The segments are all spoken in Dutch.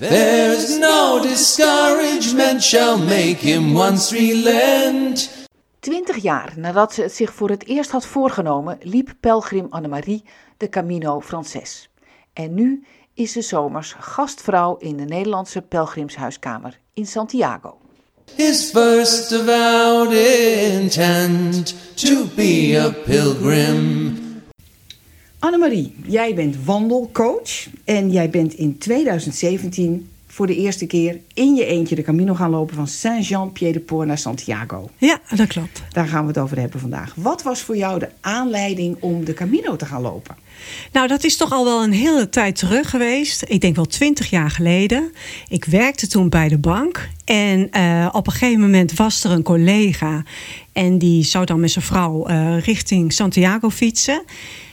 There's no discouragement shall make him once relent. Twintig jaar nadat ze het zich voor het eerst had voorgenomen, liep pelgrim Annemarie de Camino Frances. En nu is ze zomers gastvrouw in de Nederlandse pelgrimshuiskamer in Santiago. His first avowed intent to be a pilgrim. Annemarie, jij bent wandelcoach en jij bent in 2017 voor de eerste keer in je eentje de Camino gaan lopen van Saint-Jean-Pied-de-Port naar Santiago. Ja, dat klopt. Daar gaan we het over hebben vandaag. Wat was voor jou de aanleiding om de Camino te gaan lopen? Nou, dat is toch al wel een hele tijd terug geweest. Ik denk wel twintig jaar geleden. Ik werkte toen bij de bank. En uh, op een gegeven moment was er een collega. En die zou dan met zijn vrouw uh, richting Santiago fietsen.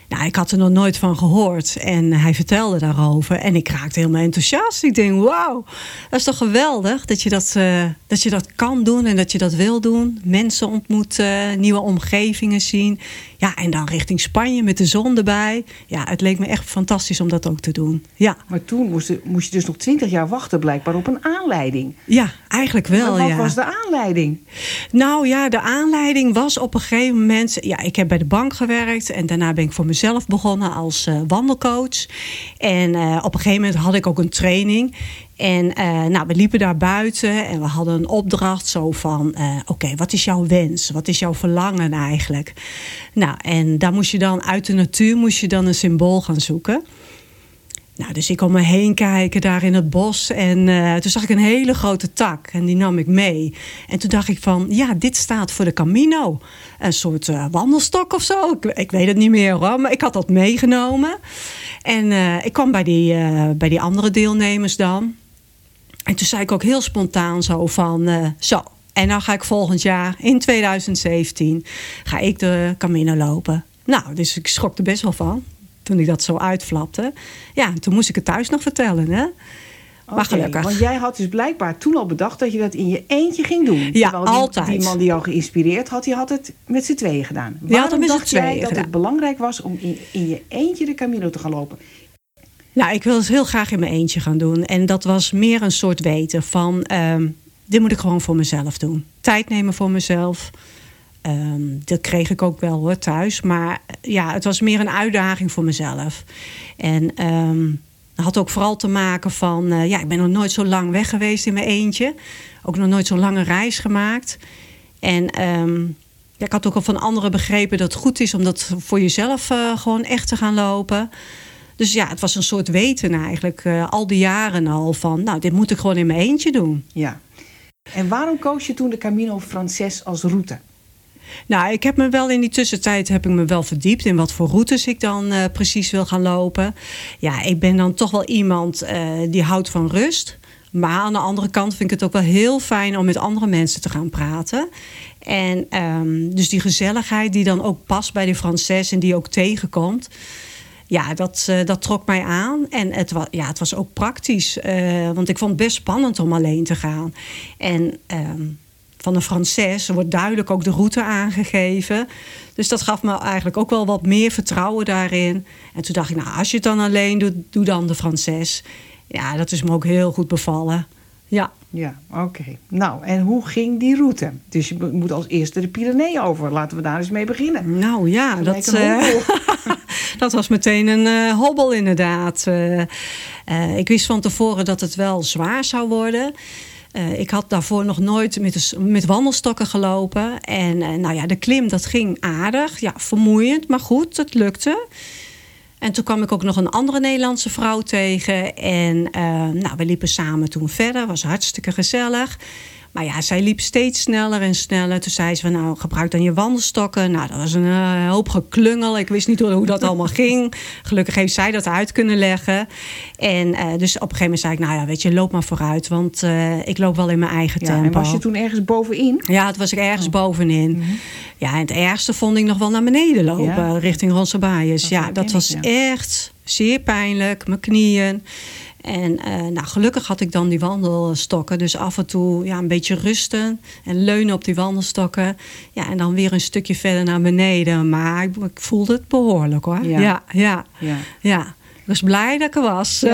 Nou, ik had er nog nooit van gehoord. En hij vertelde daarover. En ik raakte helemaal enthousiast. Ik denk, wauw, dat is toch geweldig dat je dat, uh, dat je dat kan doen en dat je dat wil doen. Mensen ontmoeten, nieuwe omgevingen zien. Ja, en dan richting Spanje met de zon erbij. Ja, het leek me echt fantastisch om dat ook te doen. Ja. Maar toen moest, moest je dus nog twintig jaar wachten blijkbaar op een aanleiding. Ja, eigenlijk wel, maar wat ja. was de aanleiding? Nou ja, de aanleiding was op een gegeven moment... Ja, ik heb bij de bank gewerkt en daarna ben ik voor mezelf begonnen als uh, wandelcoach. En uh, op een gegeven moment had ik ook een training... En uh, nou, we liepen daar buiten en we hadden een opdracht zo van... Oké, wat is jouw wens? Wat is jouw verlangen eigenlijk? Nou, en daar moest je dan uit de natuur moest je dan een symbool gaan zoeken. Nou, dus ik om me heen kijken daar in het bos. En uh, toen zag ik een hele grote tak en die nam ik mee. En toen dacht ik van, ja, dit staat voor de Camino. Een soort uh, wandelstok of zo. Ik, ik, weet het niet meer hoor, maar ik had dat meegenomen. En uh, ik kwam bij die, bij die andere deelnemers dan. En toen zei ik ook heel spontaan zo van, zo, en nou ga ik volgend jaar, in 2017, ga ik de Camino lopen. Nou, dus ik schrok er best wel van, toen ik dat zo uitflapte. Ja, toen moest ik het thuis nog vertellen, hè. Maar gelukkig. Want jij had dus blijkbaar toen al bedacht dat je dat in je eentje ging doen. Ja, die, altijd. Die man die jou geïnspireerd had, die had het met z'n tweeën gedaan. Die had z'n dacht jij dat gedaan. het belangrijk was om in, in je eentje de Camino te gaan lopen? Nou, ik wil het heel graag in mijn eentje gaan doen. En dat was meer een soort weten van... Um, dit moet ik gewoon voor mezelf doen. Tijd nemen voor mezelf. Um, dat kreeg ik ook wel hoor, thuis. Maar ja, het was meer een uitdaging voor mezelf. En um, had ook vooral te maken van... Uh, ja, ik ben nog nooit zo lang weg geweest in mijn eentje. Ook nog nooit zo'n lange reis gemaakt. En... Ja, ik had ook al van anderen begrepen dat het goed is... om dat voor jezelf uh, gewoon echt te gaan lopen... Dus ja, het was een soort weten eigenlijk, uh, al die jaren al van, nou, dit moet ik gewoon in mijn eentje doen. Ja. En waarom koos je toen de Camino Frances als route? Nou, ik heb me wel in die tussentijd heb ik me wel verdiept in wat voor routes ik dan uh, precies wil gaan lopen. Ja, ik ben dan toch wel iemand uh, die houdt van rust. Maar aan de andere kant vind ik het ook wel heel fijn om met andere mensen te gaan praten. En um, dus die gezelligheid die dan ook past bij de Frances en die ook tegenkomt ja, dat, uh, dat trok mij aan. En het, wa ja, het was ook praktisch. Want ik vond het best spannend om alleen te gaan. En um, van de Frances wordt duidelijk ook de route aangegeven. Dus dat gaf me eigenlijk ook wel wat meer vertrouwen daarin. En toen dacht ik, nou, als je het dan alleen doet, doe dan de Frances. Ja, dat is me ook heel goed bevallen. Ja. Ja, oké. Okay. Nou, en hoe ging die route? Dus je moet als eerste de Pyreneeën over. Laten we daar eens mee beginnen. Nou ja, dat, dat, uh, dat was meteen een uh, hobbel inderdaad. Uh, ik wist van tevoren dat het wel zwaar zou worden. Ik had daarvoor nog nooit met, met wandelstokken gelopen. En nou ja, de klim dat ging aardig. Ja, vermoeiend, maar goed, het lukte. En toen kwam ik ook nog een andere Nederlandse vrouw tegen. En uh, nou, we liepen samen toen verder. Was hartstikke gezellig. Maar ja, zij liep steeds sneller en sneller. Toen zei ze van, nou, gebruik dan je wandelstokken. Nou, dat was een uh, hoop geklungel. Ik wist niet hoe dat allemaal ging. Gelukkig heeft zij dat uit kunnen leggen. En uh, dus op een gegeven moment zei ik, nou ja, weet je, loop maar vooruit. Want uh, ik loop wel in mijn eigen ja, tempo. En was je toen ergens bovenin? Ja, het was ik ergens oh. bovenin. Mm -hmm. Ja, en het ergste vond ik nog wel naar beneden lopen. Ja. Richting Ronsebaaiers. Ja, dat was echt zeer pijnlijk. Mijn knieën. En uh, nou, gelukkig had ik dan die wandelstokken. Dus af en toe ja, een beetje rusten en leunen op die wandelstokken. Ja, en dan weer een stukje verder naar beneden. Maar ik, ik voelde het behoorlijk hoor. Ja, ja, ja. ja. ja. was blij dat ik er was.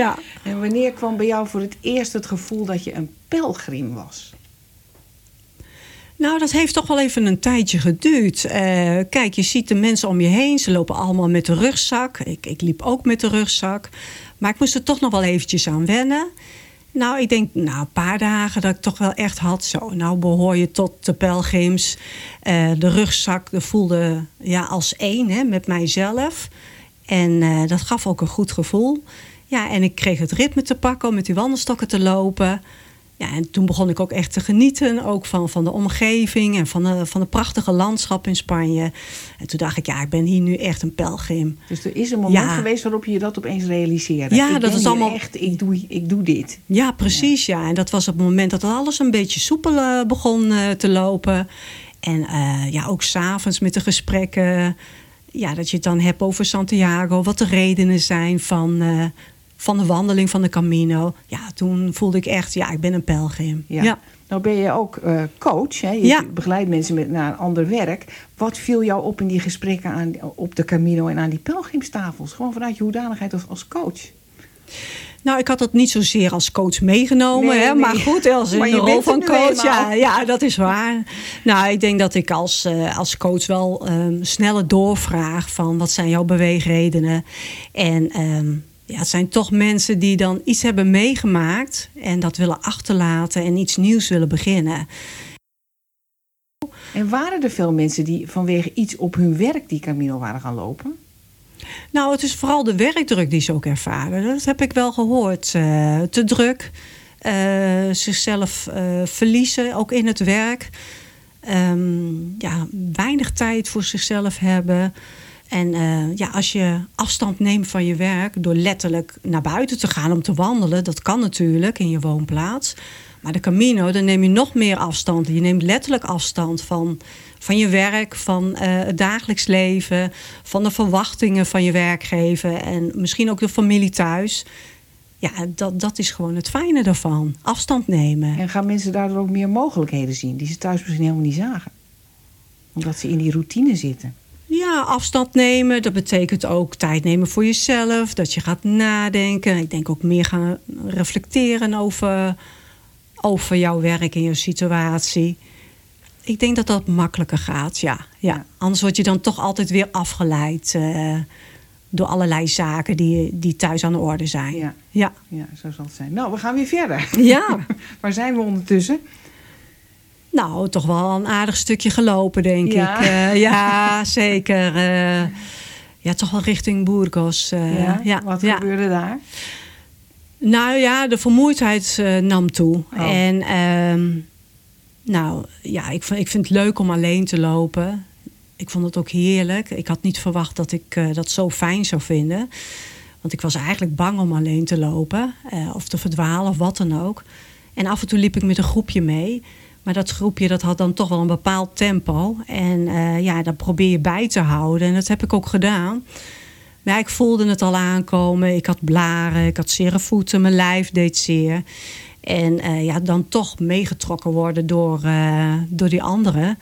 ja. En wanneer kwam bij jou voor het eerst het gevoel dat je een pelgrim was? Nou, dat heeft toch wel even een tijdje geduurd. Uh, kijk, je ziet de mensen om je heen. Ze lopen allemaal met de rugzak. Ik, ik liep ook met de rugzak. Maar ik moest er toch nog wel eventjes aan wennen. Nou, ik denk, nou, een paar dagen dat ik toch wel echt had. Zo, nou behoor je tot de pelgrims. Uh, de rugzak de voelde ja, als één hè, met mijzelf. En uh, dat gaf ook een goed gevoel. Ja, en ik kreeg het ritme te pakken om met die wandelstokken te lopen. Ja, en toen begon ik ook echt te genieten ook van, van de omgeving en van de, van de prachtige landschap in Spanje. En toen dacht ik, ja, ik ben hier nu echt een pelgrim. Dus er is een moment geweest waarop je dat opeens realiseerde. Ja, ik dat is allemaal echt, ik doe, ik doe dit. Ja, precies. Ja. En dat was het moment dat alles een beetje soepel uh, begon uh, te lopen. En uh, ja, ook s'avonds met de gesprekken. Ja, dat je het dan hebt over Santiago, wat de redenen zijn van van de wandeling van de Camino. Ja, toen voelde ik echt, ja, ik ben een pelgrim. Ja. Nou ben je ook uh, coach, hè? je ja. begeleidt mensen met, naar een ander werk. Wat viel jou op in die gesprekken aan, op de Camino en aan die pelgrimstafels? Gewoon vanuit je hoedanigheid als, als coach. Nou, ik had dat niet zozeer als coach meegenomen. Nee, hè? Nee. Maar goed, als in de rol van coach. Ja, ja, dat is waar. Nou, ik denk dat ik als, uh, als coach wel um, sneller doorvraag van wat zijn jouw beweegredenen. En um, ja, het zijn toch mensen die dan iets hebben meegemaakt en dat willen achterlaten en iets nieuws willen beginnen. En waren er veel mensen die vanwege iets op hun werk die Camino waren gaan lopen? Nou, het is vooral de werkdruk die ze ook ervaren. Dat heb ik wel gehoord. Uh, te druk, uh, zichzelf uh, verliezen, ook in het werk. Um, ja, weinig tijd voor zichzelf hebben. En uh, ja, als je afstand neemt van je werk door letterlijk naar buiten te gaan om te wandelen, dat kan natuurlijk in je woonplaats. Maar de Camino, dan neem je nog meer afstand. Je neemt letterlijk afstand van, van je werk, van uh, het dagelijks leven, van de verwachtingen van je werkgever en misschien ook de familie thuis. Ja, dat, dat is gewoon het fijne daarvan. Afstand nemen. En gaan mensen daardoor ook meer mogelijkheden zien die ze thuis misschien helemaal niet zagen? Omdat ze in die routine zitten. Ja, afstand nemen. Dat betekent ook tijd nemen voor jezelf. Dat je gaat nadenken. Ik denk ook meer gaan reflecteren over, over jouw werk en jouw situatie. Ik denk dat dat makkelijker gaat, ja. ja. Anders word je dan toch altijd weer afgeleid uh, door allerlei zaken die, die thuis aan de orde zijn. Ja. Ja. ja, zo zal het zijn. Nou, we gaan weer verder. Ja. Waar zijn we ondertussen? Nou, toch wel een aardig stukje gelopen, denk ja. ik. Uh, ja, zeker. Uh, ja, toch wel richting Burgos. Uh, ja? ja? Wat gebeurde daar? Nou ja, de vermoeidheid nam toe. Oh. En ehm, nou ja, ik, ik vind het leuk om alleen te lopen. Ik vond het ook heerlijk. Ik had niet verwacht dat ik dat zo fijn zou vinden. Want ik was eigenlijk bang om alleen te lopen. of te verdwalen of wat dan ook. En af en toe liep ik met een groepje mee. Maar dat groepje dat had dan toch wel een bepaald tempo. En uh, ja, dat probeer je bij te houden. En dat heb ik ook gedaan. Maar ik voelde het al aankomen. Ik had blaren, ik had zere voeten, mijn lijf deed zeer. En uh, ja, dan toch meegetrokken worden door, uh, door die anderen.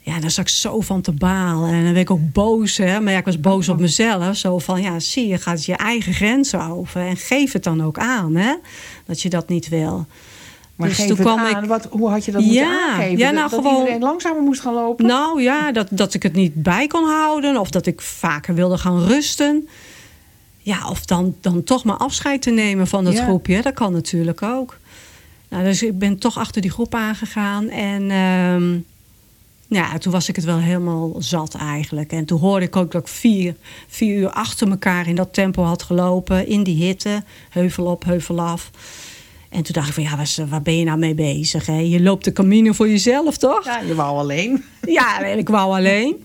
Ja, daar zag ik zo van te balen. En dan werd ik ook boos. Hè? Maar ja, ik was boos op mezelf. Zo van, ja, zie je, gaat je eigen grenzen over. En geef het dan ook aan, hè? Dat je dat niet wil. Maar dus toen kwam aan. Ik... Wat, hoe had je dat moeten aangeven? Ja, nou, dat, gewoon... iedereen langzamer moest gaan lopen? Nou ja, dat, dat ik het niet bij kon houden. Of dat ik vaker wilde gaan rusten. Ja, of dan, dan toch maar afscheid te nemen van ja. groepje. Dat kan natuurlijk ook. Nou, dus ik ben toch achter die groep aangegaan. En uh, ja, toen was ik het wel helemaal zat eigenlijk. En toen hoorde ik ook dat ik vier, vier uur achter elkaar in dat tempo had gelopen. In die hitte. Heuvel op, heuvel af. En toen dacht ik van ja, waar, waar ben je nou mee bezig? Hè? Je loopt de camino voor jezelf, toch? Ja, je wou alleen. Ja, ik wou alleen.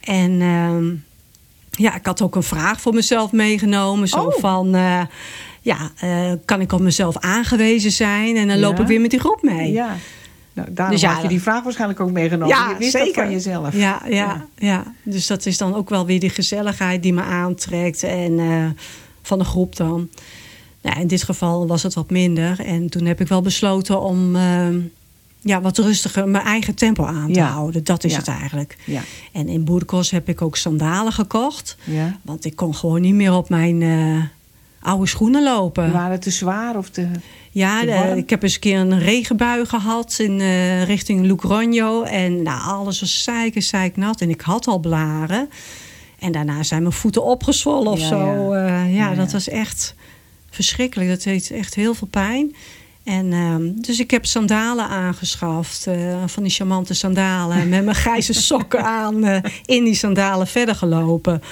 En uh, ja, ik had ook een vraag voor mezelf meegenomen. Zo oh. van, uh, ja, uh, kan ik op mezelf aangewezen zijn? En dan loop ja. ik weer met die groep mee. Ja. Nou, daarom dus ja, had je die vraag waarschijnlijk ook meegenomen. Ja, je wist zeker. dat van jezelf. Ja, ja, ja, ja. Dus dat is dan ook wel weer die gezelligheid die me aantrekt. En uh, van de groep dan. Nou, in dit geval was het wat minder. En toen heb ik wel besloten om uh, ja, wat rustiger mijn eigen tempo aan te Ja. houden. Dat is Ja. het eigenlijk. Ja. En in Boerdekos heb ik ook sandalen gekocht. Ja. Want ik kon gewoon niet meer op mijn eh, oude schoenen lopen. Waren het te zwaar of te... Ja, te ik heb eens een keer een regenbui gehad in eh, richting Logroño. En nou, alles was zeik en zeiknat. En ik had al blaren. En daarna zijn mijn voeten opgezwollen of zo. ja. Eh, dat was echt verschrikkelijk. Dat deed echt heel veel pijn. En, ehm, dus ik heb sandalen aangeschaft. eh, van die charmante sandalen. met mijn grijze sokken aan. eh, in die sandalen verder gelopen.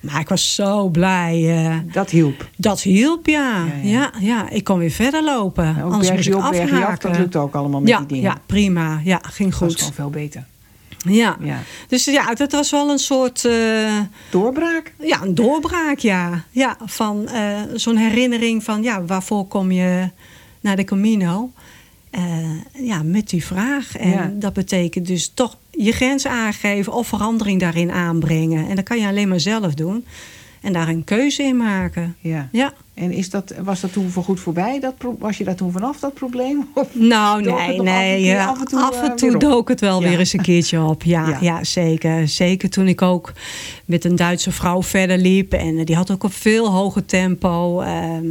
Maar ik was zo blij. eh, Dat hielp. dat hielp, ja. Ja, Ja, ja. ja. ik kon weer verder lopen. Ook Anders moest ik op, af, afhaken. dat lukt ook allemaal met ja, die dingen. ja, prima. Ja, ging Dat was goed. gewoon veel beter. Ja. Ja. Dus ja, dat was wel een soort... eh, Doorbraak? ja, een doorbraak, ja. Ja, van eh, zo'n herinnering van... Ja, waarvoor kom je naar de Camino? Eh, ja, met die vraag. En Ja. dat betekent dus toch je grens aangeven... of verandering daarin aanbrengen. En dat kan je alleen maar zelf doen. En daar een keuze in maken. Ja. Ja. En is dat, was dat toen voorgoed voorbij? Dat, pro- was je daar toen vanaf, dat probleem? Of Nou, nee, nog af en nee. af en toe, af en eh, toe op? dook het wel Ja. weer eens een keertje op. Ja, Ja. ja. zeker. Zeker toen ik ook met een Duitse vrouw verder liep. En eh, die had ook een veel hoger tempo. Ehm,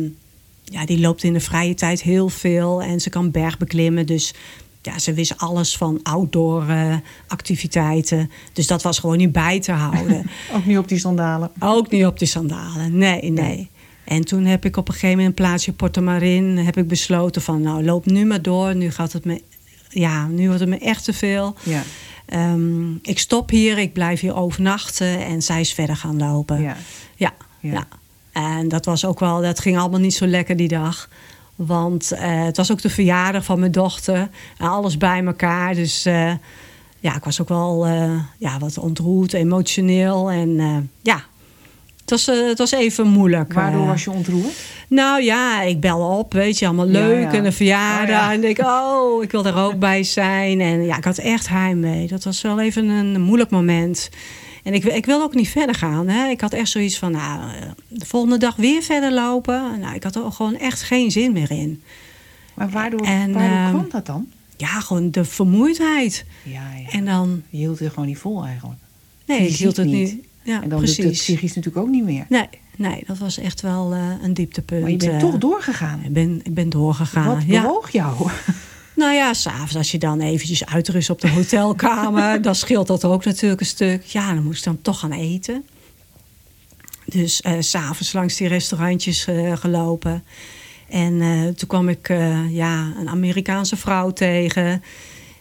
ja, die loopt in de vrije tijd heel veel. En ze kan bergbeklimmen. Dus ja, ze wist alles van outdoor eh, activiteiten. Dus dat was gewoon niet bij te houden. ook niet op die sandalen? Ook niet op die sandalen. Nee, nee. En toen heb ik op een gegeven moment in plaatsje Portamarin heb ik besloten van nou loop nu maar door. Nu gaat het me, ja, nu wordt het me echt te veel. Ja. Ehm, ik stop hier, ik blijf hier overnachten en zij is verder gaan lopen. Ja. Ja, Ja. ja. En dat was ook wel, dat ging allemaal niet zo lekker die dag. Want eh, het was ook de verjaardag van mijn dochter. En alles bij elkaar. Dus eh, ja, ik was ook wel eh, ja, wat ontroerd, emotioneel. En eh, ja, het was, eh, het was even moeilijk. Waardoor eh. was je ontroerd? Nou ja, ik bel op, weet je, allemaal Ja, leuk. ja. En een verjaardag. Oh, ja. En denk, oh, ik wil er ook bij zijn. En ja, ik had echt heimwee. Dat was wel even een moeilijk moment. En ik, ik wilde ook niet verder gaan. Hè. Ik had echt zoiets van, nou, eh, de volgende dag weer verder lopen. Nou, ik had er gewoon echt geen zin meer in. Maar waardoor, En, waardoor ehm, kwam dat dan? Ja, gewoon de vermoeidheid. Ja, ja. En dan, je hield het gewoon niet vol eigenlijk. nee, ik Fysiek hield het niet. Ja, en dan lukt het precies. psychisch natuurlijk ook niet meer. Nee, nee, dat was echt wel eh, een dieptepunt. Maar je bent eh. toch doorgegaan. Ik ben, ik ben doorgegaan. Wat bewoog jou? Nou ja, s'avonds als je dan eventjes uitrust op de hotelkamer... dan scheelt dat ook natuurlijk een stuk. Ja, dan moest ik dan toch gaan eten. Dus eh, s s'avonds langs die restaurantjes eh, gelopen. En eh, toen kwam ik eh, ja, een Amerikaanse vrouw tegen...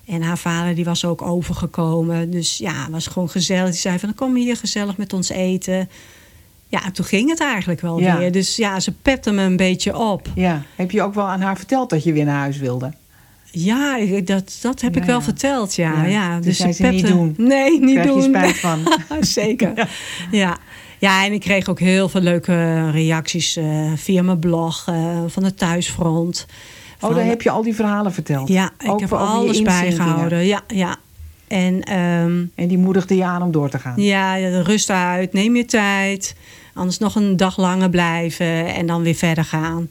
En haar vader die was ook overgekomen. Dus ja, was gewoon gezellig. Die zei van, dan kom hier gezellig met ons eten. Ja, toen ging het eigenlijk wel Ja. weer. Dus ja, ze pepte me een beetje op. Ja. Heb je ook wel aan haar verteld dat je weer naar huis wilde? Ja, ik- dat, dat heb Ja, ik wel ja. verteld, ja. Ja, ja. dus dus ze niet doen. Nee, niet Krijg je doen. spijt van. Zeker. Ja. ja. en ik kreeg ook heel veel leuke reacties eh, via mijn blog eh, van het thuisfront. Oh, daar heb je al die verhalen verteld? Ja, ik Ook heb over je alles bijgehouden. Ja, ja. En ehm, En die moedigde je aan om door te gaan? ja, rust uit, neem je tijd. Anders nog een dag langer blijven en dan weer verder gaan.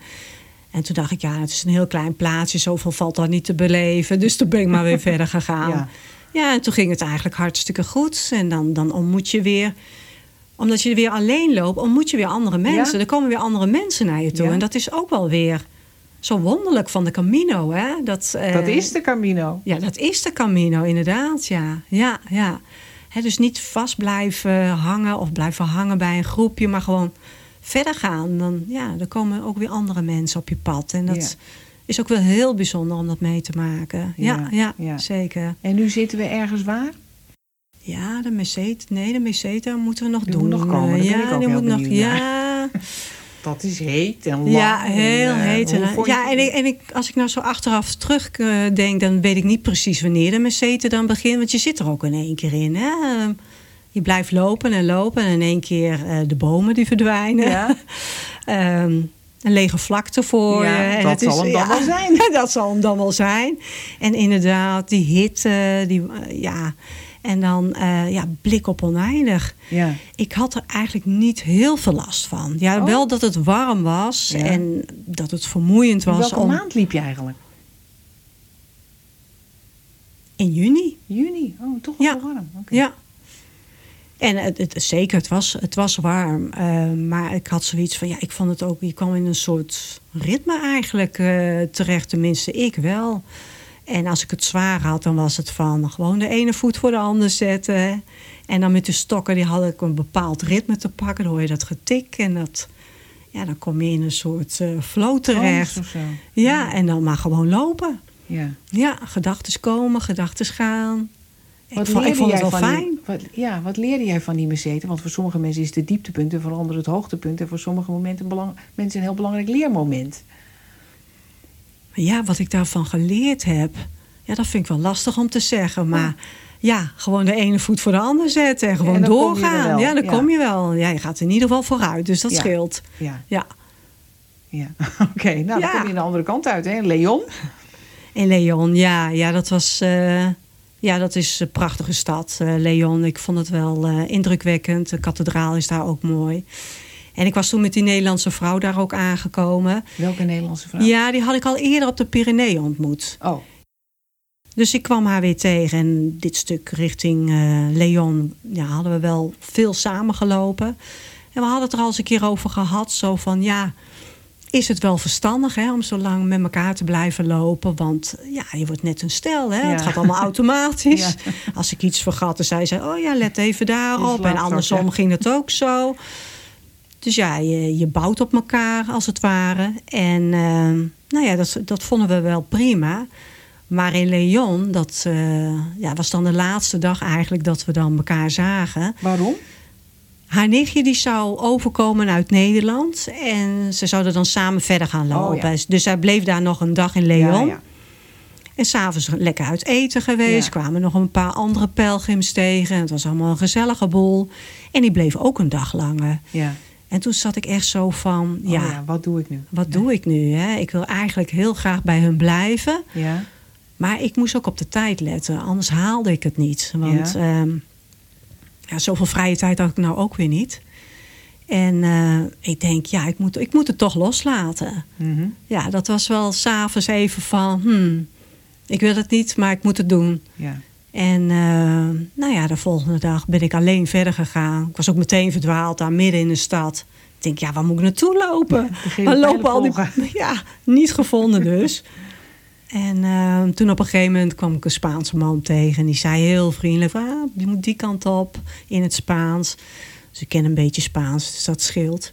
En toen dacht ik, ja, het is een heel klein plaatsje. Zoveel valt daar niet te beleven. Dus toen ben ik maar weer verder gegaan. Ja. Ja. en toen ging het eigenlijk hartstikke goed. En dan, dan ontmoet je weer... Omdat je weer alleen loopt, ontmoet je weer andere mensen. Ja? Er komen weer andere mensen naar je toe. Ja. En dat is ook wel weer zo wonderlijk van de Camino. Hè? Dat, eh, Dat is de Camino. ja, dat is de Camino, inderdaad. Ja, ja, ja. Dus niet vast blijven hangen of blijven hangen bij een groepje, maar gewoon verder gaan. Dan, ja, dan komen ook weer andere mensen op je pad. En dat Ja. is ook wel heel bijzonder om dat mee te maken. Ja, Ja, zeker. En nu zitten we ergens waar? Ja, de meseta. Nee, de meseta moeten we nog Die doen. moet nog komen, ja, die moet nog. Ja, Dat is heet en lang. ja, heel en, eh, heet. En, ja, en, ik, en ik, als ik nou zo achteraf terugdenk, denk, dan weet ik niet precies wanneer de meseta dan begint. Want je zit er ook in één keer in. Hè? Je blijft lopen en lopen en in één keer eh, de bomen die verdwijnen. Ja. Ehm, een lege vlakte voor Ja, je. En dat het zal hem dan wel zijn. dat zal hem dan wel zijn. En inderdaad, die hitte, die, eh, ja. En dan eh, ja, blik op oneindig. Ja. Ik had er eigenlijk niet heel veel last van. Ja, Oh. wel dat het warm was Ja. en dat het vermoeiend In was. welke om... maand liep je eigenlijk? In juni. Juni? Oh, toch wel Ja. warm. Oké. Ja. En het, het, zeker, het was, het was warm. eh, maar ik had zoiets van, ja, ik vond het ook... Je kwam in een soort ritme eigenlijk eh, terecht. Tenminste, ik wel. En als ik het zwaar had, dan was het van... gewoon de ene voet voor de andere zetten. En dan met de stokken, die had ik een bepaald ritme te pakken. Dan hoor je dat getik en dat... Ja, dan kom je in een soort eh, flow terecht. Zo. Ja, en dan maar gewoon lopen. Ja. Ja, gedachten komen, gedachten gaan. Wat ik vond, ik leerde vond het jij wel van fijn. Die, wat, ja, wat leerde jij van die meseten? Want voor sommige mensen is het het dieptepunt en voor anderen het hoogtepunt. En voor sommige momenten belang, mensen een heel belangrijk leermoment. Ja, wat ik daarvan geleerd heb, ja, dat vind ik wel lastig om te zeggen. Maar ja, gewoon de ene voet voor de ander zetten en gewoon En doorgaan. Ja, dan ja. kom je wel. Ja, je gaat in ieder geval vooruit, dus dat Ja. scheelt. Ja, Ja. Oké, nou dan kom je de andere kant uit, hè? Leon? En Leon, ja, ja dat was. eh, ja, dat is een prachtige stad, eh, Leon. Ik vond het wel eh, indrukwekkend. De kathedraal is daar ook mooi. En ik was toen met die Nederlandse vrouw daar ook aangekomen. Welke Nederlandse vrouw? Ja, die had ik al eerder op de Pyreneeën ontmoet. Oh, Dus ik kwam haar weer tegen. En dit stuk richting eh, Leon ja, hadden we wel veel samengelopen. En we hadden het er al eens een keer over gehad. Zo van ja, is het wel verstandig hè, om zo lang met elkaar te blijven lopen? Want ja, je wordt net een stel. Hè? Ja. Het gaat allemaal automatisch. Ja. Als ik iets vergat, dan zei ze: Oh ja, let even daarop. En andersom ging het ook zo. Dus ja, je, je bouwt op elkaar als het ware. En eh, nou ja, dat, dat vonden we wel prima. Maar in Leon, dat eh, ja, was dan de laatste dag eigenlijk dat we dan elkaar zagen. waarom? Haar nichtje die zou overkomen uit Nederland. En ze zouden dan samen verder gaan Oh, lopen. ja. Dus zij bleef daar nog een dag in Leon. Ja, ja. En s'avonds lekker uit eten geweest. Kwamen nog een paar andere pelgrims tegen. Het was allemaal een gezellige boel. En die bleef ook een dag langer. ja. En toen zat ik echt zo van... Oh, ja, ja, wat doe ik nu? wat doe ik nu? Hè? Ik wil eigenlijk heel graag bij hun blijven. Ja, Maar ik moest ook op de tijd letten. Anders haalde ik het niet. Want Ja. Ja. ja, zoveel vrije tijd had ik nou ook weer niet. En eh, ik denk, ja, ik moet, ik moet het toch loslaten. Mhm. Ja, dat was wel s'avonds even van... Hmm, ik wil het niet, maar ik moet het doen. ja. En eh, nou ja, de volgende dag ben ik alleen verder gegaan. Ik was ook meteen verdwaald daar midden in de stad. Ik denk, ja, waar moet ik naartoe lopen? Waar pijlen lopen al die... Ja, niet gevonden dus. en eh, toen op een gegeven moment kwam ik een Spaanse man tegen. En die zei heel vriendelijk, ah, je moet die kant op in het Spaans. Dus ik ken een beetje Spaans, dus dat scheelt.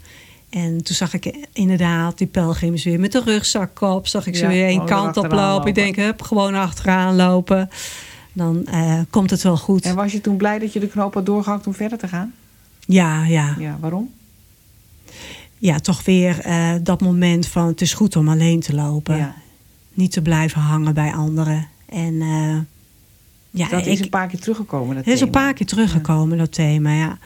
En toen zag ik inderdaad die pelgrims weer met de rugzak op. Zag ik ze Ja, weer één gewoon kant op lopen. Ik denk, hup, gewoon achteraan lopen. Dan eh, komt het wel goed. En was je toen blij dat je de knoop had doorgehakt om verder te gaan? Ja, ja. Ja, waarom? ja, toch weer eh, dat moment van het is goed om alleen te lopen. Ja. Niet te blijven hangen bij anderen. En eh, ja, dat is een paar keer teruggekomen. Dat het is een paar keer teruggekomen, dat thema. Ja.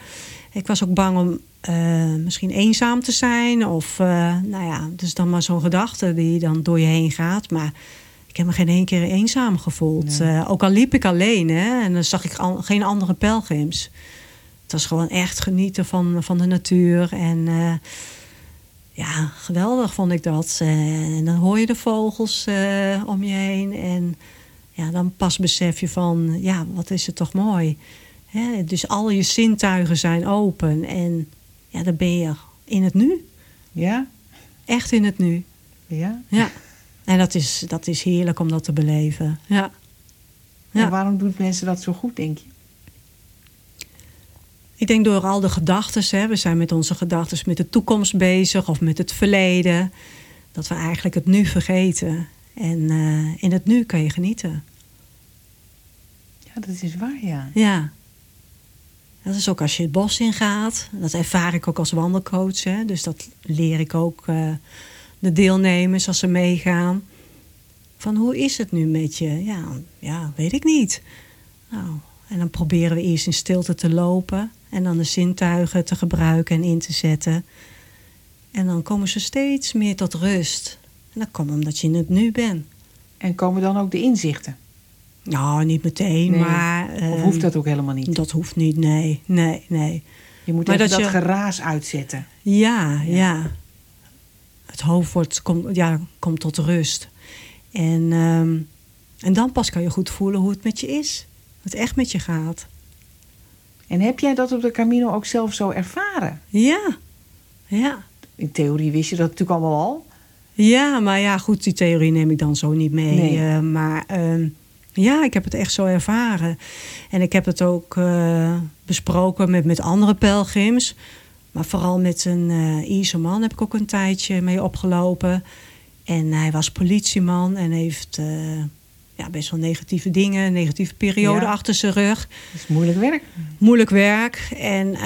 Ik was ook bang om eh, misschien eenzaam te zijn. Of, eh, nou ja, dus dan maar zo'n gedachte die dan door je heen gaat. Maar ik heb me geen één keer eenzaam gevoeld. Nee. Ook al liep ik alleen, hè, en dan zag ik al, geen andere pelgrims. Het was gewoon echt genieten van, van de natuur. En ja, geweldig vond ik dat. Eh, en dan hoor je de vogels eh, om je heen. En ja, dan pas besef je van, ja, wat is het toch mooi. Hè? Dus al je zintuigen zijn open. En ja, dan ben je in het nu. Ja? Echt in het nu. Ja? Ja. En dat is, dat is heerlijk om dat te beleven. Ja. Ja. En waarom doen mensen dat zo goed, denk je? Ik denk door al de gedachten, we zijn met onze gedachten met de toekomst bezig of met het verleden, dat we eigenlijk het nu vergeten. En eh, in het nu kan je genieten. Ja, dat is waar, ja. Ja. Dat is ook als je het bos ingaat. Dat ervaar ik ook als wandelcoach. Hè. Dus dat leer ik ook eh, de deelnemers als ze meegaan. Van hoe is het nu met je? Ja, ja, weet ik niet. Nou, en dan proberen we eerst in stilte te lopen. En dan de zintuigen te gebruiken en in te zetten. En dan komen ze steeds meer tot rust. En dat komt omdat je in het nu bent. En komen dan ook de inzichten? Nou, niet meteen, Nee. maar... Of ehm, hoeft dat ook helemaal niet? Dat hoeft niet, nee, nee, nee. Je moet Maar even dat dat, je- geraas uitzetten. Ja, ja. Het hoofd wordt, komt, ja, komt tot rust. En ehm, En dan pas kan je goed voelen hoe het met je is. Hoe het echt met je gaat. En heb jij dat op de Camino ook zelf zo ervaren? Ja, ja. In theorie wist je dat natuurlijk allemaal al. Ja, maar ja, goed, die theorie neem ik dan zo niet mee. Nee. Eh, maar ehm, ja, ik heb het echt zo ervaren. En ik heb het ook eh, besproken met, met andere pelgrims. Maar vooral met een eh Ierse man heb ik ook een tijdje mee opgelopen. En hij was politieman en heeft ja, best wel negatieve dingen, negatieve periode Ja. achter zijn rug. Dat is moeilijk werk. Moeilijk werk. En eh,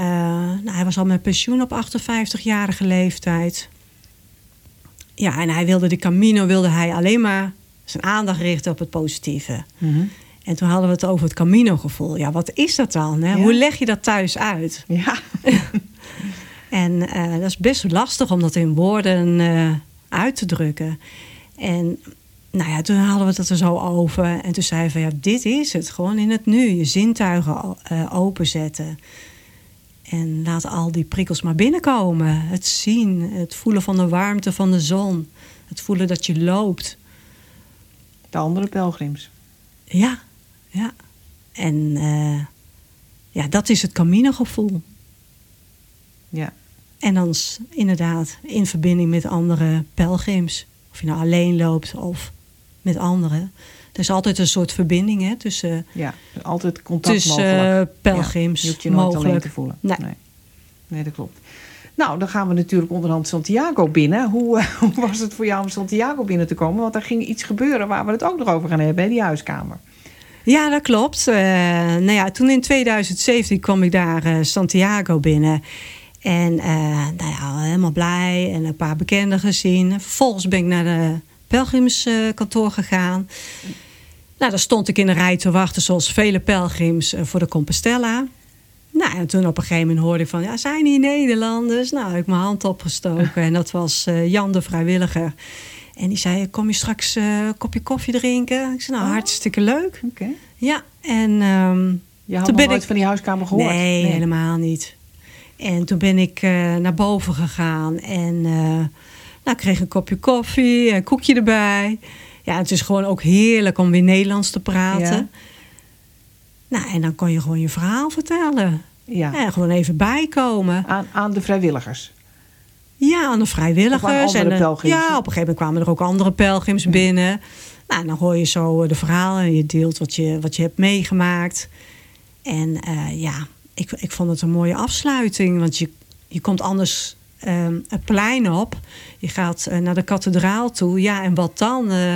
nou, hij was al met pensioen op 58-jarige leeftijd. Ja, en hij wilde de Camino wilde hij alleen maar zijn aandacht richten op het positieve. En toen hadden we het over het Camino-gevoel. Ja, wat is dat dan? Hè? Ja. Hoe leg je dat thuis uit? Ja. En eh, dat is best lastig om dat in woorden eh, uit te drukken. En nou ja, toen hadden we het er zo over. En toen zei hij van ja, dit is het. Gewoon in het nu. Je zintuigen eh, openzetten. En laat al die prikkels maar binnenkomen. Het zien, het voelen van de warmte van de zon. Het voelen dat je loopt. De andere pelgrims. Ja, ja. En eh, ja, dat is het Camino-gevoel. Ja. En dan inderdaad in verbinding met andere pelgrims. Of je nou alleen loopt of met anderen. Er is altijd een soort verbinding hè, tussen, Ja. Altijd contact tussen mogelijk. eh, pelgrims. Ja, je hoeft je nooit alleen mogelijk. te voelen. Nee. nee. Nee, dat klopt. Nou, dan gaan we natuurlijk onderhand Santiago binnen. Hoe, eh, hoe was het voor jou om Santiago binnen te komen? Want er ging iets gebeuren waar we het ook nog over gaan hebben, hè, die huiskamer. Ja, dat klopt. Eh, nou ja, toen in 2017 kwam ik daar Santiago binnen. En nou ja, helemaal blij en een paar bekenden gezien. Vervolgens ben ik naar de pelgrimskantoor gegaan. Nou, daar stond ik in de rij te wachten, zoals vele pelgrims, eh, voor de Compostela. Nou, en toen op een gegeven moment hoorde ik van, ja, zijn hier Nederlanders? Nou, heb ik mijn hand opgestoken en dat was eh, Jan de vrijwilliger. En die zei, kom je straks eh, een kopje koffie drinken? Ik zei, nou, Oh. hartstikke leuk. Oké. Ja, en... ehm, Je had Toen ben nooit ik- van die huiskamer gehoord? Nee, helemaal niet. En toen ben ik eh, naar boven gegaan en eh, nou, ik kreeg een kopje koffie, een koekje erbij. Ja, het is gewoon ook heerlijk om weer Nederlands te praten. Ja. Nou, en dan kon je gewoon je verhaal vertellen. Ja. En gewoon even bijkomen. Aan, aan de vrijwilligers. Ja, aan de vrijwilligers. aan en, eh. Ja, op een gegeven moment kwamen er ook andere pelgrims binnen. Nou, dan hoor je zo eh, de verhalen en je deelt wat je, wat je hebt meegemaakt. En eh, ja, ik, ik vond het een mooie afsluiting. Want je, je komt anders ehm, het plein op. Je gaat eh, naar de kathedraal toe. Ja, en wat dan? Eh,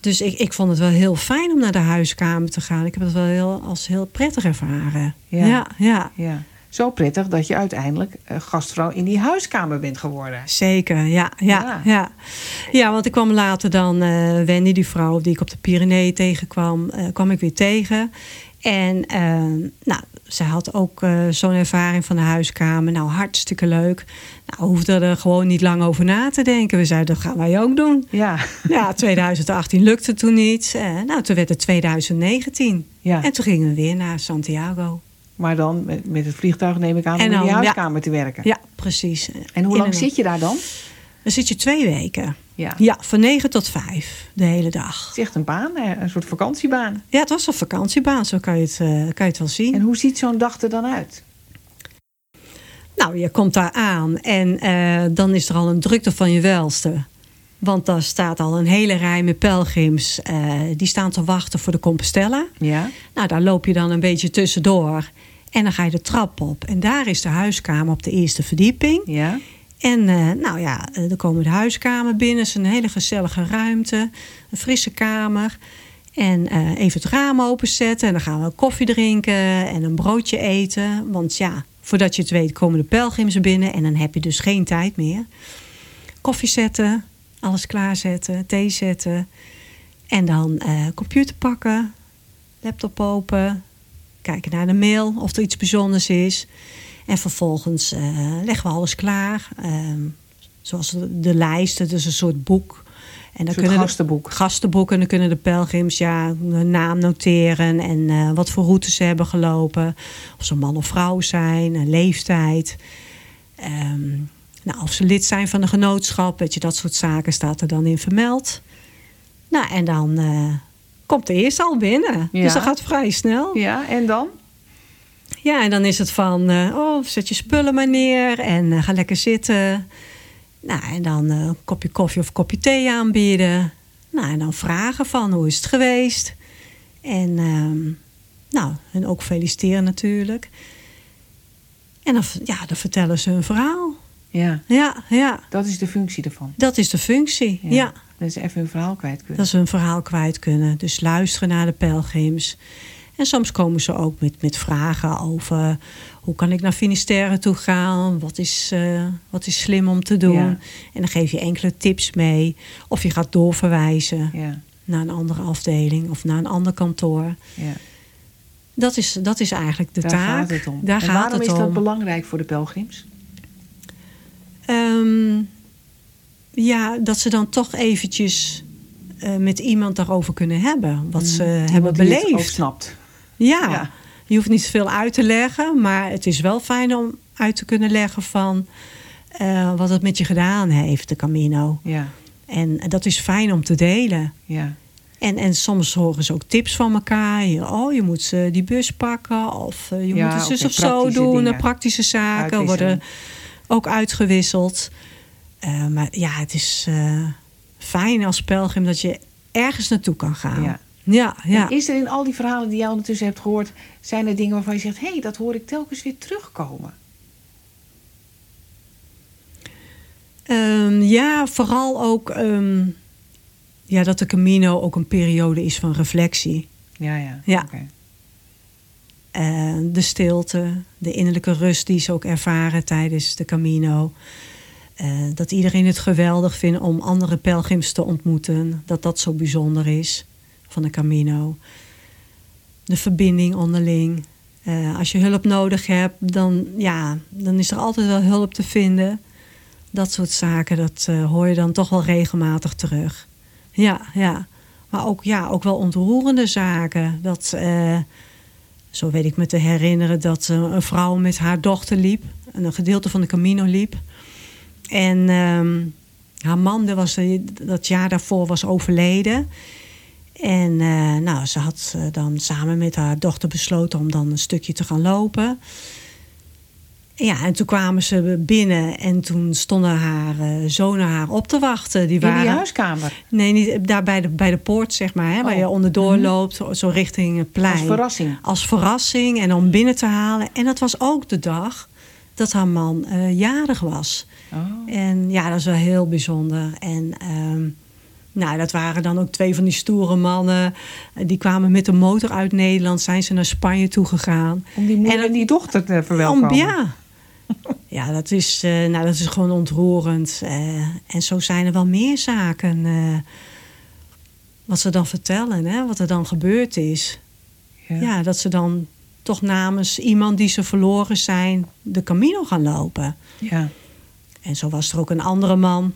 dus ik, ik vond het wel heel fijn om naar de huiskamer te gaan. Ik heb het wel heel, als heel prettig ervaren. Ja. ja. ja. Ja. Zo prettig dat je uiteindelijk eh, gastvrouw in die huiskamer bent geworden. Zeker, ja, ja, Ja. ja. Ja, want ik kwam later dan Wendy, die vrouw die ik op de Pyreneeën tegenkwam, kwam ik weer tegen. En eh, nou, zij had ook eh, zo'n ervaring van de huiskamer. Nou, hartstikke leuk. Nou, hoefde er gewoon niet lang over na te denken. We zeiden, dat gaan wij ook doen. Ja. Ja, 2018 lukte toen niet. Eh, nou, toen werd het 2019. ja. En toen gingen we weer naar Santiago. Maar dan met, met het vliegtuig neem ik aan om in ja. huiskamer te werken. Ja, precies. En hoe lang zit je daar dan? Dan zit je twee weken. Ja. Ja, van 9 tot 5 de hele dag. Het is echt een baan, een soort vakantiebaan. Ja, het was een vakantiebaan, zo kan je het, eh, kan je het wel zien. En hoe ziet zo'n dag er dan uit? Nou, je komt daar aan en eh, dan is er al een drukte van je welste. Want daar staat al een hele rij met pelgrims. eh, die staan te wachten voor de Compostela. Ja. Nou, daar loop je dan een beetje tussendoor. En dan ga je de trap op. En daar is de huiskamer op de eerste verdieping. Ja. En eh, nou ja, eh, dan komen de huiskamer binnen. Het is een hele gezellige ruimte. Een frisse kamer. En eh, even het raam openzetten. En dan gaan we koffie drinken en een broodje eten. Want ja, voordat je het weet komen de pelgrims binnen. En dan heb je dus geen tijd meer. Koffie zetten, alles klaarzetten, thee zetten. En dan computer pakken, laptop open. Kijken naar de mail of er iets bijzonders is. En vervolgens eh, leggen we alles klaar. Ehm, zoals de, de lijsten, dus een soort boek. En dan kunnen de- gastenboek. gastenboeken. En dan kunnen de pelgrims ja, hun naam noteren. En eh, wat voor routes ze hebben gelopen. Of ze man of vrouw zijn. Een leeftijd. Ehm, nou, of ze lid zijn van een genootschap. Weet je, dat soort zaken staat er dan in vermeld. Nou, en dan eh, komt de eerste al binnen. Ja. Dus dat gaat vrij snel. Ja, en dan? Ja, en dan is het van, eh, oh, zet je spullen maar neer en eh, ga lekker zitten. Nou, en dan eh, een kopje koffie of kopje thee aanbieden. Nou, en dan vragen van, hoe is het geweest? En, ehm, nou, en ook feliciteren natuurlijk. En dan, ja, dan vertellen ze een verhaal. Ja, Ja, ja, dat is de functie ervan. dat is de functie. ja. Dat is even hun verhaal kwijt kunnen. Dat ze een verhaal kwijt kunnen. Dus luisteren naar de pelgrims. En soms komen ze ook met, met vragen over... hoe kan ik naar Finisterre toe gaan? Wat is, eh, wat is slim om te doen? Ja. En dan geef je enkele tips mee. Of je gaat doorverwijzen Ja, naar een andere afdeling... of naar een ander kantoor. ja. Dat is, dat is eigenlijk de Daar taak. gaat het om. Daar en gaat waarom het is dat belangrijk voor de pelgrims? Ehm, ja, dat ze dan toch eventjes... eh, met iemand daarover kunnen hebben. Wat ze hebben Mm. Die het beleefd. ook snapt. Ja, Ja. je hoeft niet veel uit te leggen, maar het is wel fijn om uit te kunnen leggen van eh, wat het met je gedaan heeft, de Camino. Ja, En dat is fijn om te delen. ja. En, en soms horen ze ook tips van elkaar. Oh, je moet die bus pakken. Of eh, je Ja, moet het zus of zo doen. dingen. Eh, Praktische zaken worden ook uitgewisseld. Maar ja, het is fijn als pelgrim dat je ergens naartoe kan gaan. Ja. Ja, ja. En is er in al die verhalen die jij ondertussen hebt gehoord... zijn er dingen waarvan je zegt... hé, hey, dat hoor ik telkens weer terugkomen? Ehm, ja, vooral ook ehm, ja, dat de Camino ook een periode is van reflectie. Ja, ja. Ja. Eh, de stilte, de innerlijke rust die ze ook ervaren tijdens de Camino. Dat iedereen het geweldig vindt om andere pelgrims te ontmoeten. Dat dat zo bijzonder is van de Camino. De verbinding onderling. Eh, als je hulp nodig hebt, dan, ja, dan is er altijd wel hulp te vinden. Dat soort zaken, dat eh, hoor je dan toch wel regelmatig terug. Ja, ja. Maar ook, ja, ook wel ontroerende zaken. Dat, eh, zo weet ik me te herinneren dat een vrouw met haar dochter liep. En een gedeelte van de Camino liep. En ehm, haar man was, dat jaar daarvoor was overleden. En eh, nou, ze had eh, dan samen met haar dochter besloten om dan een stukje te gaan lopen. Ja, en toen kwamen ze binnen en toen stonden haar eh, zonen haar op te wachten. Die In waren, die huiskamer. Nee, niet, daar bij de, bij de poort, zeg maar, hè, waar Oh. je onderdoor loopt, zo- richting het plein. Als verrassing. Als verrassing en om binnen te halen. En dat was ook de dag dat haar man jarig was. Oh. En ja, dat is wel heel bijzonder. En ehm, nou, dat waren dan ook twee van die stoere mannen. Eh, Die kwamen met de motor uit Nederland, zijn ze naar Spanje toegegaan. Om die moeder En die dochter te verwelkomen. Om, ja. ja, dat is, eh, nou, dat is gewoon ontroerend. Eh, en zo zijn er wel meer zaken. wat ze dan vertellen, hè, wat er dan gebeurd is. Ja. Ja, dat ze dan toch namens iemand die ze verloren zijn... de Camino gaan lopen. Ja. En zo was er ook een andere man.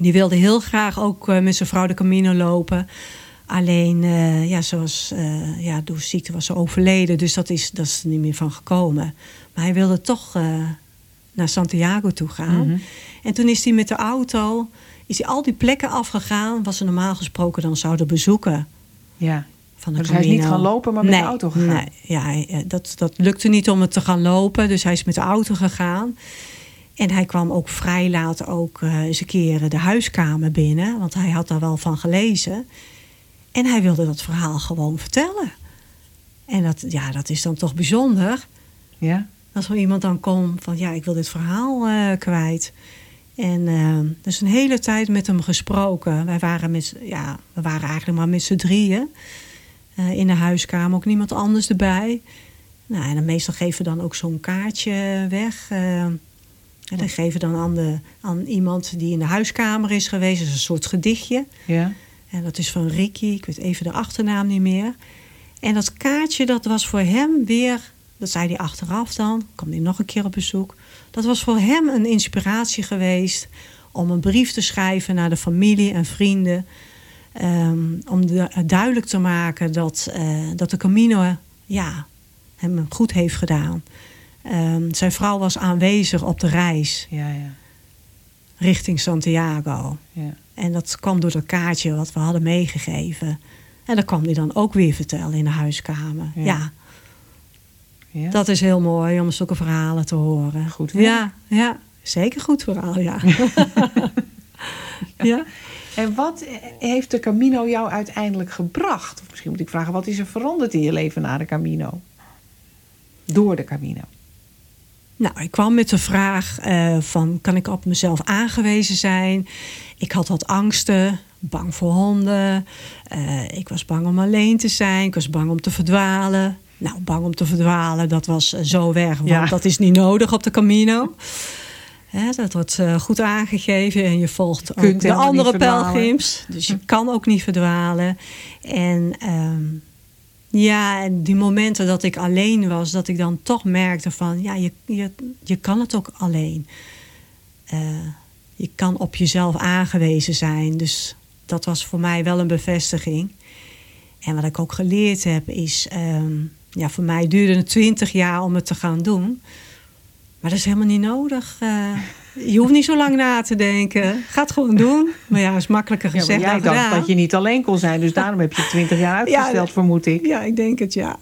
Die wilde heel graag ook eh, met zijn vrouw de Camino lopen. Alleen, eh, ja, zoals, eh, ja, door ziekte was ze overleden. Dus dat is, dat is er niet meer van gekomen. Maar hij wilde toch naar Santiago toe gaan. Mhm. En toen is hij met de auto... is hij al die plekken afgegaan... wat ze normaal gesproken dan zouden bezoeken. ja. Van de Dus hij is niet Camino. gaan lopen, maar met de auto gegaan? Nee, ja, dat, dat lukte niet om het te gaan lopen. Dus hij is met de auto gegaan. En hij kwam ook vrij laat ook eh, eens een keer de huiskamer binnen. Want hij had daar wel van gelezen. En hij wilde dat verhaal gewoon vertellen. En dat, ja, dat is dan toch bijzonder. Ja. Als zo iemand dan komt van ja, ik wil dit verhaal eh, kwijt. En eh, dus een hele tijd met hem gesproken. Wij waren, met, ja, we waren eigenlijk maar met z'n drieën in de huiskamer. Ook niemand anders erbij. Nou, en dan meestal geven we dan ook zo'n kaartje weg. En dat geven dan aan, de, aan iemand die in de huiskamer is geweest. Dat is een soort gedichtje. Ja. En dat is van Ricky, ik weet even de achternaam niet meer. En dat kaartje, dat was voor hem weer, dat zei hij achteraf dan, kwam hij nog een keer op bezoek. Dat was voor hem een inspiratie geweest om een brief te schrijven naar de familie en vrienden. ehm, om de- duidelijk te maken dat, eh, dat de Camino ja, hem goed heeft gedaan. Ehm, zijn vrouw was aanwezig op de reis. Ja, ja. richting Santiago. Ja. En dat kwam door het kaartje wat we hadden meegegeven. En dat kwam hij dan ook weer vertellen in de huiskamer. Ja. Dat is heel mooi om zulke verhalen te horen. Goed verhaal. Ja, ja, zeker goed verhaal, ja. ja. En wat heeft de Camino jou uiteindelijk gebracht? Of misschien moet ik vragen, wat is er veranderd in je leven na de Camino? Door de Camino. Nou, ik kwam met de vraag eh, van, kan ik op mezelf aangewezen zijn? Ik had wat angsten, bang voor honden. Eh, ik was bang om alleen te zijn. Ik was bang om te verdwalen. Nou, bang om te verdwalen, dat was eh, zo weg. Want Ja. dat is niet nodig op de Camino. Hè, dat wordt goed aangegeven en je volgt ook de andere pelgrims. Dus je kan ook niet verdwalen. En ehm, ja, en die momenten dat ik alleen was, dat ik dan toch merkte van, ja, je, je, je kan het ook alleen. Eh, je kan op jezelf aangewezen zijn. Dus dat was voor mij wel een bevestiging. En wat ik ook geleerd heb is, ehm, ja, voor mij duurde het twintig jaar om het te gaan doen. Maar dat is helemaal niet nodig. Eh, je hoeft niet zo lang na te denken. Ga het gewoon doen. Maar ja, is makkelijker Ja, gezegd jij dan dacht gedaan. dat je niet alleen kon zijn, dus daarom heb je 20 jaar uitgesteld, Ja, vermoed ik. Ja, ik denk het, ja.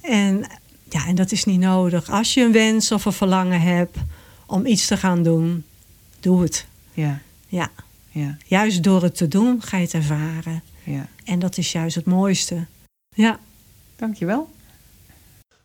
En, ja. en dat is niet nodig. Als je een wens of een verlangen hebt om iets te gaan doen, doe het. Ja, Ja, ja, juist door het te doen ga je het ervaren. ja. En dat is juist het mooiste. Ja. Dankjewel.